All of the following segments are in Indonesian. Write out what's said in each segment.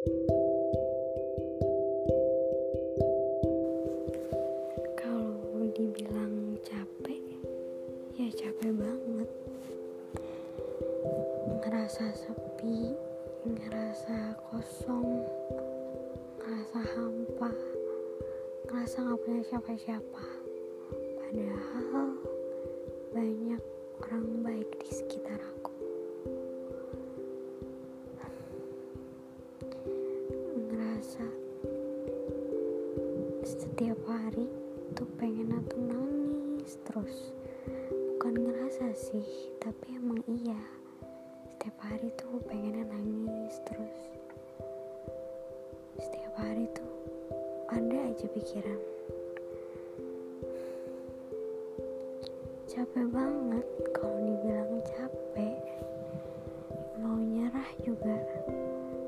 Kalau dibilang capek, ya capek banget. Ngerasa sepi, ngerasa kosong, ngerasa hampa, ngerasa gak punya siapa-siapa. Padahal banyak orang baik di sekitar aku. Terus. Bukan ngerasa sih, tapi emang iya. Setiap hari tuh pengennya nangis terus. Setiap hari tuh ada aja pikiran. Capek banget kalau dibilang capek. Mau nyerah juga.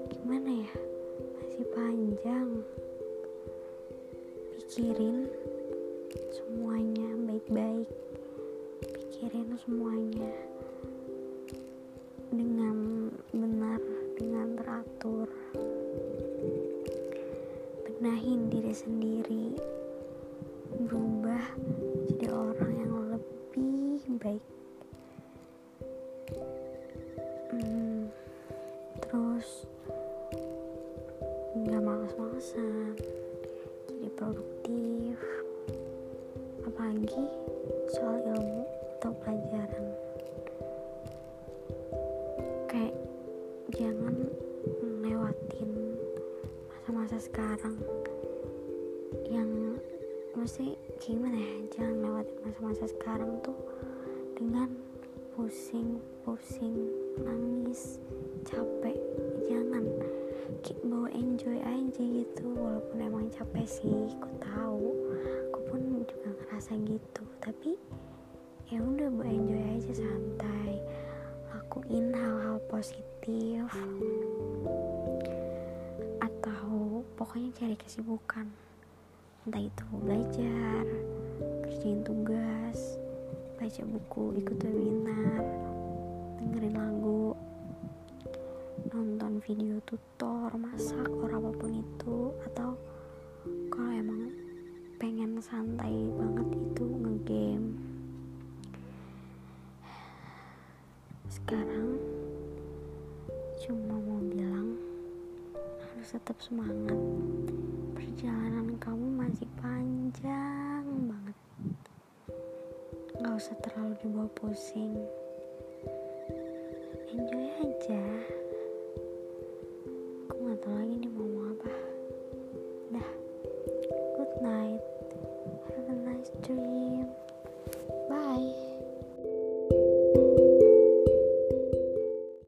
Gimana ya? Masih panjang. Pikirin semuanya baik-baik. Pikirin semuanya dengan benar, dengan teratur. Benahin diri sendiri. Berubah jadi orang yang lebih baik. Hmm, terus nggak males-malesan jadi produktif apalagi soal ilmu atau pelajaran. Kayak jangan lewatin masa-masa sekarang. Yang mesti gimana ya jangan lewatin masa-masa sekarang tuh dengan pusing pusing nangis capek. Jangan bawa enjoy aja gitu walaupun emang capek sih aku tahu juga ngerasa gitu. Tapi ya udah bawa enjoy aja santai. Lakuin hal-hal positif. Atau pokoknya cari kesibukan. Entah itu belajar kerjain tugas baca buku ikut webinar dengerin lagu nonton video tutor masak or apa pun itu atau santai banget itu ngegame. Sekarang cuma mau bilang harus tetap semangat. Perjalanan kamu masih panjang banget. Nggak usah terlalu dibawa pusing. Enjoy aja